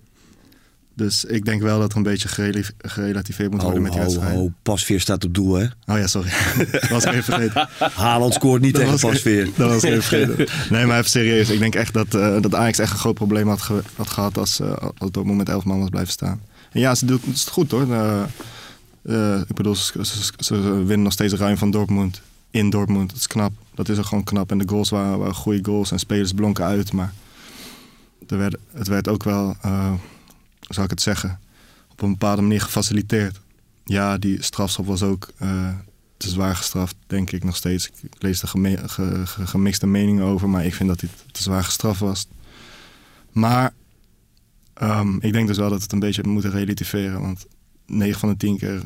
Dus ik denk wel dat er een beetje gereli- gerelativeerd moet worden Ho, met die wedstrijd. ho, Pasveer staat op doel, hè? Oh ja, sorry. dat was ik even vergeten. Haaland scoort niet Dat tegen Pasveer. Dat was ik even vergeten. Nee, maar even serieus. Ik denk echt dat, eh, dat Ajax echt een groot probleem had, ge- had gehad als, eh als Dortmund met 11 man was blijven staan. En ja, ze doen het goed hoor. Eh, ik bedoel, ze, ze- winnen nog steeds ruim van Dortmund. In Dortmund. Dat is knap. Dat is ook gewoon knap. En de goals waren, waren goede goals en spelers blonken uit. Maar er werd, het werd ook wel, zou ik het zeggen, op een bepaalde manier gefaciliteerd. Ja, die strafschop was ook eh, te zwaar gestraft, denk ik nog steeds. Ik lees er gemixte meningen over, maar ik vind dat hij te zwaar gestraft was. Maar ehm, ik denk dus wel dat het een beetje moet relativeren. Want 9 van de 10 keer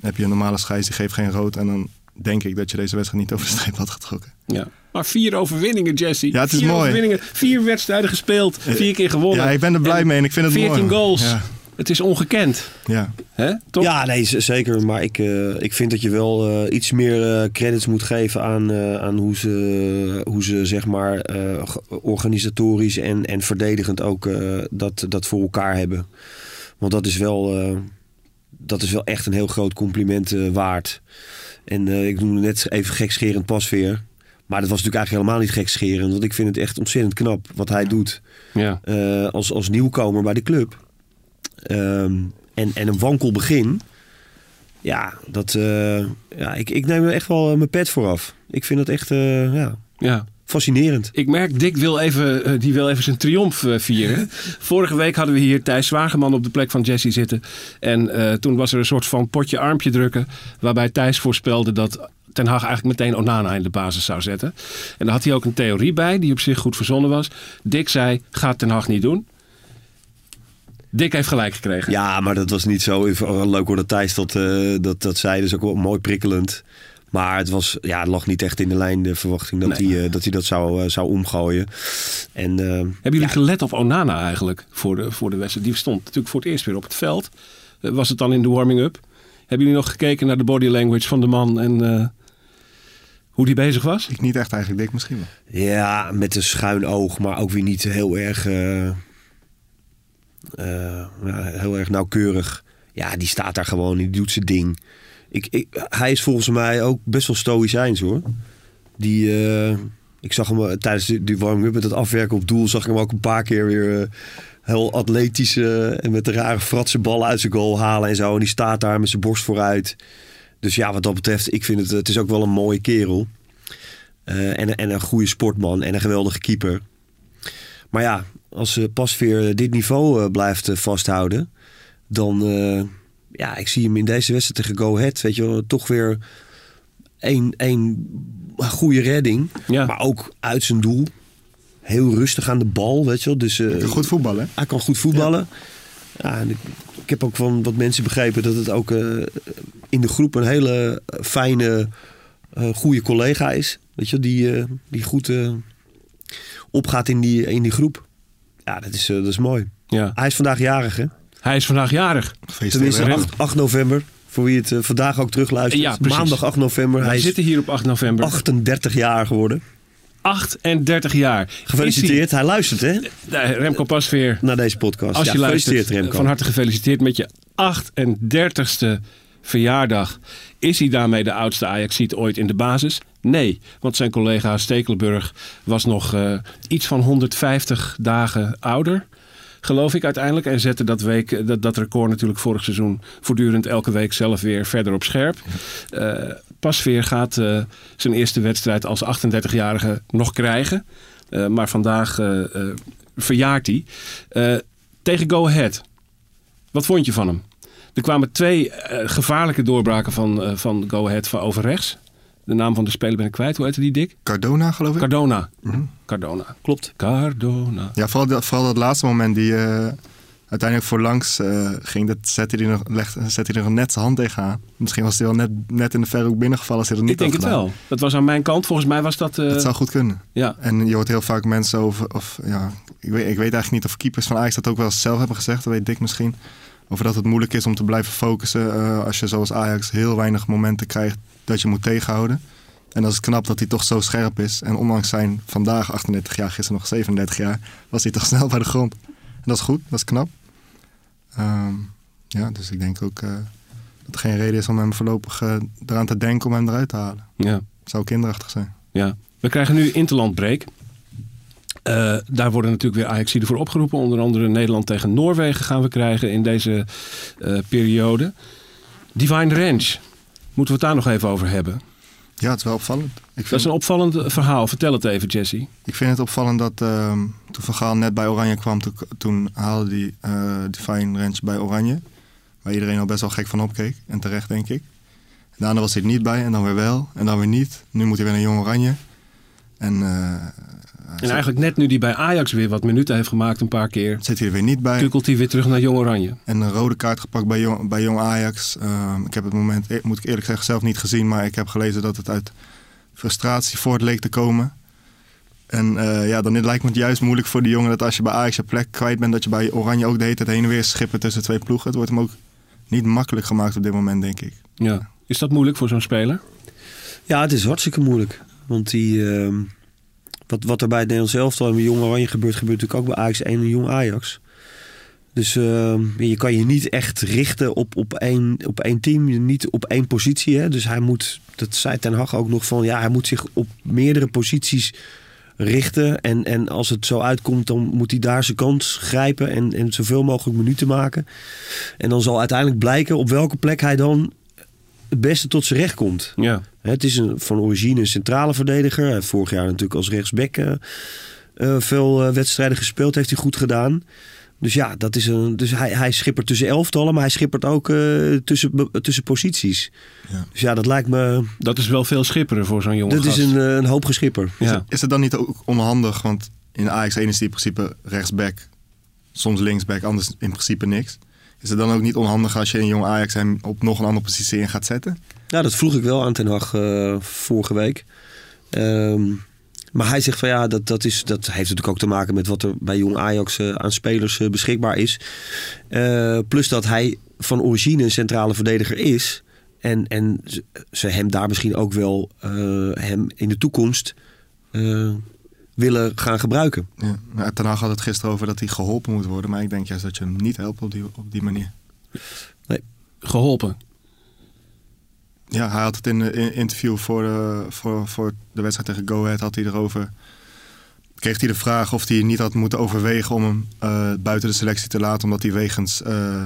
heb je een normale scheids, die geeft geen rood. En dan denk ik dat je deze wedstrijd niet over de streep had getrokken. Ja. Maar vier overwinningen, Jesse. Ja, het is vier mooi. Overwinningen, vier wedstrijden gespeeld, vier keer gewonnen. Ja, ik ben er blij En mee en ik vind het 14 mooi. goals. Ja, Het is ongekend. ja. Hè? Toch? Ja, nee, zeker. Maar ik, eh, ik vind dat je wel eh, iets meer eh, credits moet geven aan, eh, aan hoe, ze, hoe ze zeg maar eh, organisatorisch en, en verdedigend ook eh, dat, dat voor elkaar hebben. Want dat is wel, eh, dat is wel echt een heel groot compliment waard. En eh, ik noemde net even gekscherend pasveer. Maar dat was natuurlijk eigenlijk helemaal niet gekscherend. Want ik vind het echt ontzettend knap wat hij doet Ja. eh, als, als nieuwkomer bij de club. Ehm, en, en een wankel begin. Ja, dat, eh, ja ik, ik neem er echt wel mijn pet voor af. Ik vind dat echt ja, ja. Fascinerend. Ik merk, Dick wil even, eh, die wil even zijn triomf eh, vieren. Vorige week hadden we hier Thijs Zwageman op de plek van Jesse zitten. En eh, toen was er een soort van potje armpje drukken. Waarbij Thijs voorspelde dat Ten Hag eigenlijk meteen Onana in de basis zou zetten. En daar had hij ook een theorie bij, die op zich goed verzonnen was. Dick zei, gaat Ten Hag niet doen. Dick heeft gelijk gekregen. Ja, maar dat was niet zo. Even- Leuk hoor dat Thijs dat, dat, dat zei. Dus ook wel mooi prikkelend. Maar het, was, ja, het lag niet echt in de lijn, de verwachting dat, Nee. hij, eh, dat hij dat zou, eh, zou omgooien. En, eh, Hebben jullie ja, gelet op Onana eigenlijk voor de, voor de wedstrijd? Die stond natuurlijk voor het eerst weer op het veld. Was het dan in de warming-up? Hebben jullie nog gekeken naar de body language van de man en eh, hoe die bezig was? Ik niet echt eigenlijk, dik misschien wel. Ja, met een schuin oog, maar ook weer niet heel erg, ja, heel erg nauwkeurig. Ja, die staat daar gewoon, die doet zijn ding. Ik, hij is volgens mij ook best wel stoïcijns hoor. Die, eh, ik zag hem eh, tijdens die, die warming-up met het afwerken op doel, zag ik hem ook een paar keer weer eh, heel atletisch en met de rare fratse ballen uit zijn goal halen en zo. En die staat daar met zijn borst vooruit. Dus ja, wat dat betreft, ik vind het, het is ook wel een mooie kerel. En, en een goede sportman en een geweldige keeper. Maar ja, als Pasveer dit niveau blijft vasthouden, dan ja, ik zie hem in deze wedstrijd tegen Go Ahead, weet je wel, toch weer één, één goede redding, Ja. maar ook uit zijn doel. Heel rustig aan de bal, weet je wel. Dus, uh, Goed voetballen. Hij kan goed voetballen. Ja. ja en ik, ik, heb ook van wat mensen begrepen dat het ook uh, in de groep een hele fijne, uh, goede collega is. Weet je, die, uh, die goed opgaat in die, in die groep. Ja, dat is, uh, dat is mooi. Ja. Hij is vandaag jarig, hè? Hij is vandaag jarig. Tenminste, 8, 8 november. Voor wie het uh, vandaag ook terugluistert. Ja. Maandag 8 november. We hij zitten hier op 8 november. 38 jaar geworden. 38 jaar. Gefeliciteerd. Hij... hij luistert, hè? Remco Pasveer. Naar deze podcast. Als ja, je luistert, Remco. van harte gefeliciteerd met je 38ste verjaardag. Is hij daarmee de oudste Ajaxiet ooit in de basis? Nee, want zijn collega Stekelenburg was nog uh, iets van 150 dagen ouder. Geloof ik uiteindelijk. En zette dat, week, dat, dat record natuurlijk vorig seizoen voortdurend elke week zelf weer verder op scherp. Uh, Pasveer gaat uh, zijn eerste wedstrijd als 38-jarige nog krijgen. Uh, maar vandaag verjaart hij. tegen Go Ahead. Wat vond je van hem? Er kwamen twee gevaarlijke doorbraken van, van Go Ahead van over rechts. De naam van de speler ben ik kwijt. Hoe heette die, Dick? Cardona, geloof ik. Cardona. Mm -hmm. Cardona. Klopt. Cardona. Ja, vooral, dat, vooral dat laatste moment die uh, uiteindelijk voorlangs uh, ging. Dat zette hij, nog, legde, zette hij er net zijn hand tegenaan. Misschien was hij wel net, net in de verhoek binnengevallen als hij er niet Ik denk het wel. Dat was aan mijn kant. Volgens mij was dat... Uh... Dat zou goed kunnen. Ja. En je hoort heel vaak mensen over... Of, ja, ik, weet, ik weet eigenlijk niet of keepers van Ajax dat ook wel eens zelf hebben gezegd. Dat weet Dick misschien. Over dat het moeilijk is om te blijven focussen als je zoals Ajax heel weinig momenten krijgt dat je moet tegenhouden. En dat is knap dat hij toch zo scherp is. En ondanks zijn vandaag 38 jaar, gisteren nog 37 jaar, was hij toch snel bij de grond. En dat is goed, dat is knap. Um, ja, dus ik denk ook uh, dat er geen reden is om hem voorlopig uh, eraan te denken om hem eruit te halen. Ja. Zou kinderachtig zijn. Ja. We krijgen nu interlandbreak. Uh, daar worden natuurlijk weer Ajaxiden voor opgeroepen. Onder andere Nederland tegen Noorwegen gaan we krijgen in deze periode. Divine Range. Moeten we het daar nog even over hebben? Ja, het is wel opvallend. Ik vind, dat is een opvallend verhaal. Vertel het even, Jesse. Ik vind het opvallend dat uh, toen Van Gaal net bij Oranje kwam, toen, toen haalde hij uh, Divine Range bij Oranje. Waar iedereen al best wel gek van opkeek. En terecht, denk ik. Daarna was hij er niet bij en dan weer wel. En dan weer niet. Nu moet hij weer naar Jong Oranje. En uh, En eigenlijk net nu die bij Ajax weer wat minuten heeft gemaakt een paar keer... Zit hij er weer niet bij. kukkelt hij weer terug naar Jong Oranje. En een rode kaart gepakt bij Jong, bij Jong Ajax. Ehm, ik heb het moment, eh, moet ik eerlijk zeggen, zelf niet gezien. Maar ik heb gelezen dat het uit frustratie voort leek te komen. En eh, ja, dan lijkt me het juist moeilijk voor die jongen dat als je bij Ajax je plek kwijt bent, dat je bij Oranje ook de hele tijd heen en weer schippen tussen twee ploegen. Het wordt hem ook niet makkelijk gemaakt op dit moment, denk ik. Ja. Is dat moeilijk voor zo'n speler? Ja, het is hartstikke moeilijk. Want die, ehm, wat, wat er bij het Nederlands elftal en bij Jong Oranje gebeurt, gebeurt natuurlijk ook bij Ajax 1 en Jong Ajax. Dus ehm, je kan je niet echt richten op, op, één, op één team, niet op één positie. Hè? Dus hij moet, dat zei Ten Hag ook nog van, ja, hij moet zich op meerdere posities richten. En, en als het zo uitkomt, dan moet hij daar zijn kans grijpen en, en zoveel mogelijk minuten maken. En dan zal uiteindelijk blijken op welke plek hij dan het beste tot zijn recht komt. Ja. Het is een, van origine een centrale verdediger. Hij heeft vorig jaar natuurlijk als rechtsback eh, eh, veel eh, wedstrijden gespeeld. Heeft hij goed gedaan. Dus ja, dat is een, dus hij, hij schippert tussen elftallen, maar hij schippert ook eh, tussen, tussen posities. Ja. Dus ja, dat lijkt me... Dat is wel veel schipperen voor zo'n jonge Dat is een, een hoop geschipper. Ja. Is het dan niet ook onhandig? Want in Ajax 1 is die in principe rechtsback, soms linksback, anders in principe niks. Is het dan ook niet onhandig als je in jong Ajax hem op nog een andere positie in gaat zetten? Ja, dat vroeg ik wel aan Ten Hag eh, vorige week. Ehm, maar hij zegt van ja, dat, dat, is, dat heeft natuurlijk ook te maken met wat er bij jong Ajax eh, aan spelers eh, beschikbaar is. Plus dat hij van origine een centrale verdediger is. En, en ze- hem daar misschien ook wel hem in de toekomst willen gaan gebruiken. Ja. Nou, Ten Hag had het gisteren over dat hij geholpen moet worden. Maar ik denk juist dat je hem niet helpt op die, op die manier. Geholpen. Ja, hij had het in een interview voor de, voor, voor de wedstrijd tegen Go Ahead had hij erover. Kreeg hij de vraag of hij niet had moeten overwegen om hem eh, buiten de selectie te laten. Omdat hij wegens eh,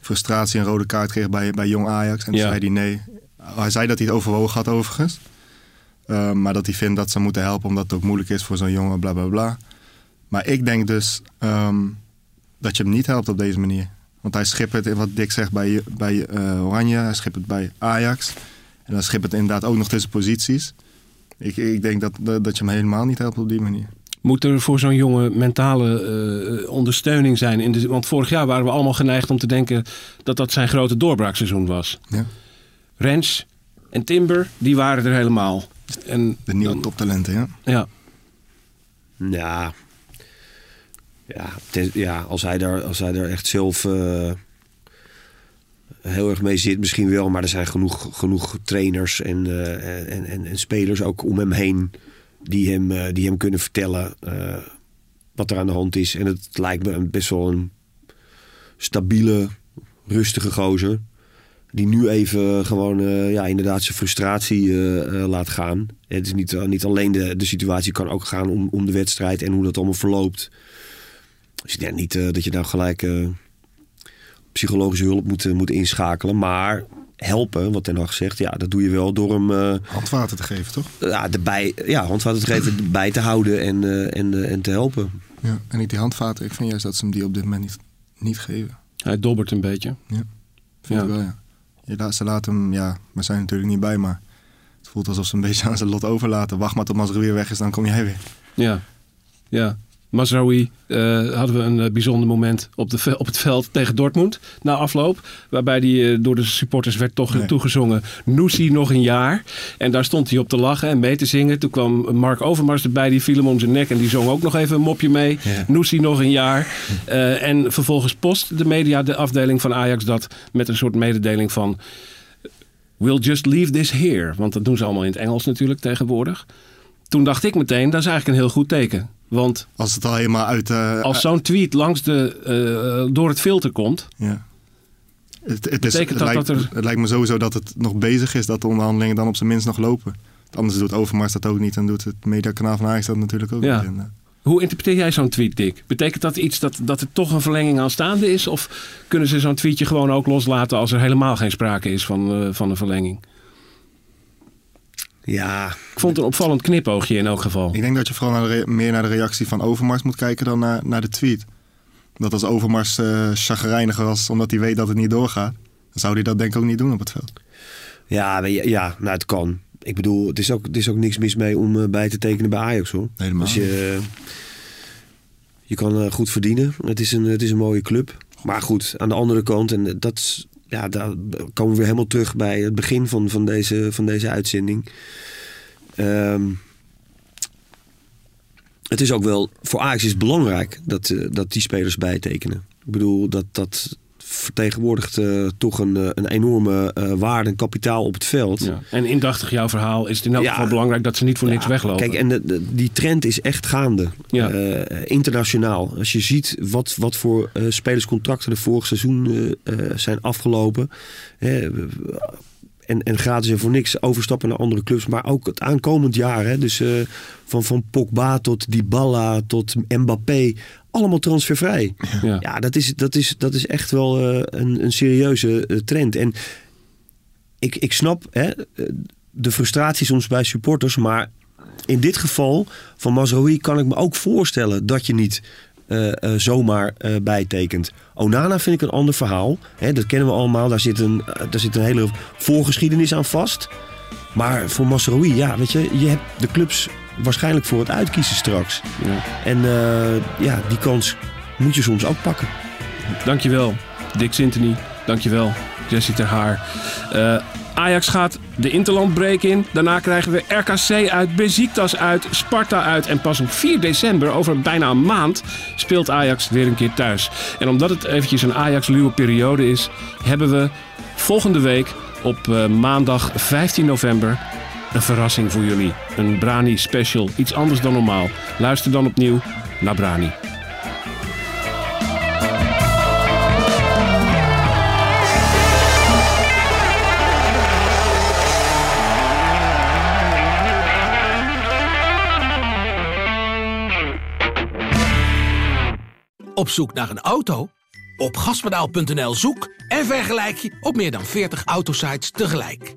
frustratie een rode kaart kreeg bij, bij Jong Ajax. En toen Ja. zei hij nee. Hij zei dat hij het overwogen had overigens. Eh, maar dat hij vindt dat ze moeten helpen omdat het ook moeilijk is voor zo'n jongen, bla bla bla. Maar ik denk dus ehm, dat je hem niet helpt op deze manier. Want hij schippert, wat Dick zegt, bij, bij eh, Oranje. Hij schippert bij Ajax. En dan schippert inderdaad ook nog tussen posities. Ik, ik denk dat, dat dat je hem helemaal niet helpt op die manier. Moet er voor zo'n jongen mentale eh, ondersteuning zijn? In de, want vorig jaar waren we allemaal geneigd om te denken dat dat zijn grote doorbraakseizoen was. Ja. Rens en Timber, die waren er helemaal. En De nieuwe dan- toptalenten, ja. Ja, Ja, ja, ten- ja als, hij daar, als hij daar echt zelf eh, heel erg mee zit, misschien wel. Maar er zijn genoeg, genoeg trainers en, eh, en, en, en spelers ook om hem heen die hem, eh, die hem kunnen vertellen eh, wat er aan de hand is. En het lijkt me een, best wel een stabiele, rustige gozer. Die nu even gewoon eh, ja, inderdaad zijn frustratie eh, eh, laat gaan. Het is niet, niet alleen de, de situatie, kan ook gaan om, om de wedstrijd en hoe dat allemaal verloopt. Dus ik denk niet eh, dat je nou gelijk eh, psychologische hulp moet, moet inschakelen. Maar helpen, wat Ten Hag zegt, ja, dat doe je wel door hem eh, Handwater te geven, toch? ja, erbij, ja, handvaten te geven, bij te houden en, eh, en, eh, en te helpen. Ja. En niet die handvaten. Ik vind juist dat ze hem die op dit moment niet, niet geven. hij dobbert een beetje. Vind Ja. ik wel, ja. Je ze laten hem, ja, we zijn natuurlijk niet bij, maar het voelt alsof ze een beetje aan zijn lot overlaten. Wacht maar tot Mazraoui weer weg is, dan kom jij weer. Ja, ja. Mazraoui eh, hadden we een eh, bijzonder moment op, de, op het veld tegen Dortmund na afloop. Waarbij die eh, door de supporters werd toch Nee. toegezongen. Noesie nog een jaar. En daar stond hij op te lachen en mee te zingen. Toen kwam Mark Overmars erbij, die viel hem om zijn nek. En die zong ook nog even een mopje mee. Ja. Noesie nog een jaar. En vervolgens post de media, de afdeling van Ajax, dat met een soort mededeling van... We'll just leave this here. Want dat doen ze allemaal in het Engels natuurlijk tegenwoordig. Toen dacht ik meteen, dat is eigenlijk een heel goed teken. Want Als het al helemaal uit... eh, als zo'n tweet langs de, eh, door het filter komt. Ja. Het, het, is, het, dat lijkt, dat er- het lijkt me sowieso dat het nog bezig is dat de onderhandelingen dan op zijn minst nog lopen. Anders doet Overmars dat ook niet en doet het mediakanaal van Ajax dat natuurlijk ook Ja. niet. En, eh, Hoe interpreteer jij zo'n tweet, Dick? Betekent dat iets dat, dat er toch een verlenging aanstaande is? Of kunnen ze zo'n tweetje gewoon ook loslaten als er helemaal geen sprake is van, van een verlenging? Ja, Ik vond het een opvallend knipoogje in elk geval. Ik denk dat je vooral naar de meer naar de reactie van Overmars moet kijken dan naar, naar de tweet. Dat als Overmars eh chagrijniger was omdat hij weet dat het niet doorgaat, dan zou hij dat denk ik ook niet doen op het veld. ja, ja, ja nou het kan. ik bedoel, het is, ook, het is ook niks mis mee om eh, bij te tekenen bij Ajax hoor. Helemaal Als je, je kan eh, goed verdienen. Het is, een, het is een mooie club. Maar goed, aan de andere kant, en dat is- ja, daar komen we weer helemaal terug bij het begin van, van, deze, van deze uitzending. Ehm, het is ook wel, voor Ajax is belangrijk dat, eh, dat die spelers bijtekenen. Ik bedoel, dat, dat vertegenwoordigt eh, toch een, eh, een enorme eh, waarde en kapitaal op het veld. Ja. En indachtig jouw verhaal is het in elk Ja. geval belangrijk dat ze niet voor niks weglopen. Kijk, en de- de- die trend is echt gaande. Internationaal. Als je ziet wat, wat voor spelerscontracten er vorig seizoen zijn afgelopen. En, en gratis en voor niks overstappen naar andere clubs. Maar ook het aankomend jaar. Hè, dus van, van Pogba tot Dybala tot Mbappé. Allemaal transfervrij. Ja. Ja, dat, is, dat, is, dat is echt wel eh, een, een serieuze eh, trend. En ik, ik snap hè, eh, de frustratie soms bij supporters. Maar in dit geval van Mazraoui kan ik me ook voorstellen dat je niet zomaar bijtekent. Onana vind ik een ander verhaal. Hè, dat kennen we allemaal. Daar zit, een, daar zit een hele voorgeschiedenis aan vast. Maar voor Mazraoui, ja, weet je, je hebt de clubs waarschijnlijk voor het uitkiezen straks. Ja. En eh, ja, die kans moet je soms ook pakken. Dankjewel, Dick Sintony. Dankjewel, Jesse Ter Haar. Eh, Ajax gaat de Interlandbreak in. Daarna krijgen we RKC uit, Besiktas uit, Sparta uit. En pas op 4 december, over bijna een maand, speelt Ajax weer een keer thuis. En omdat het eventjes een Ajax-luwe periode is, hebben we volgende week op eh, maandag 15 november een verrassing voor jullie. Een Brani special, iets anders dan normaal. Luister dan opnieuw naar Brani. Op zoek naar een auto? Op gaspedaal.nl zoek en vergelijk je op meer dan 40 autosites tegelijk.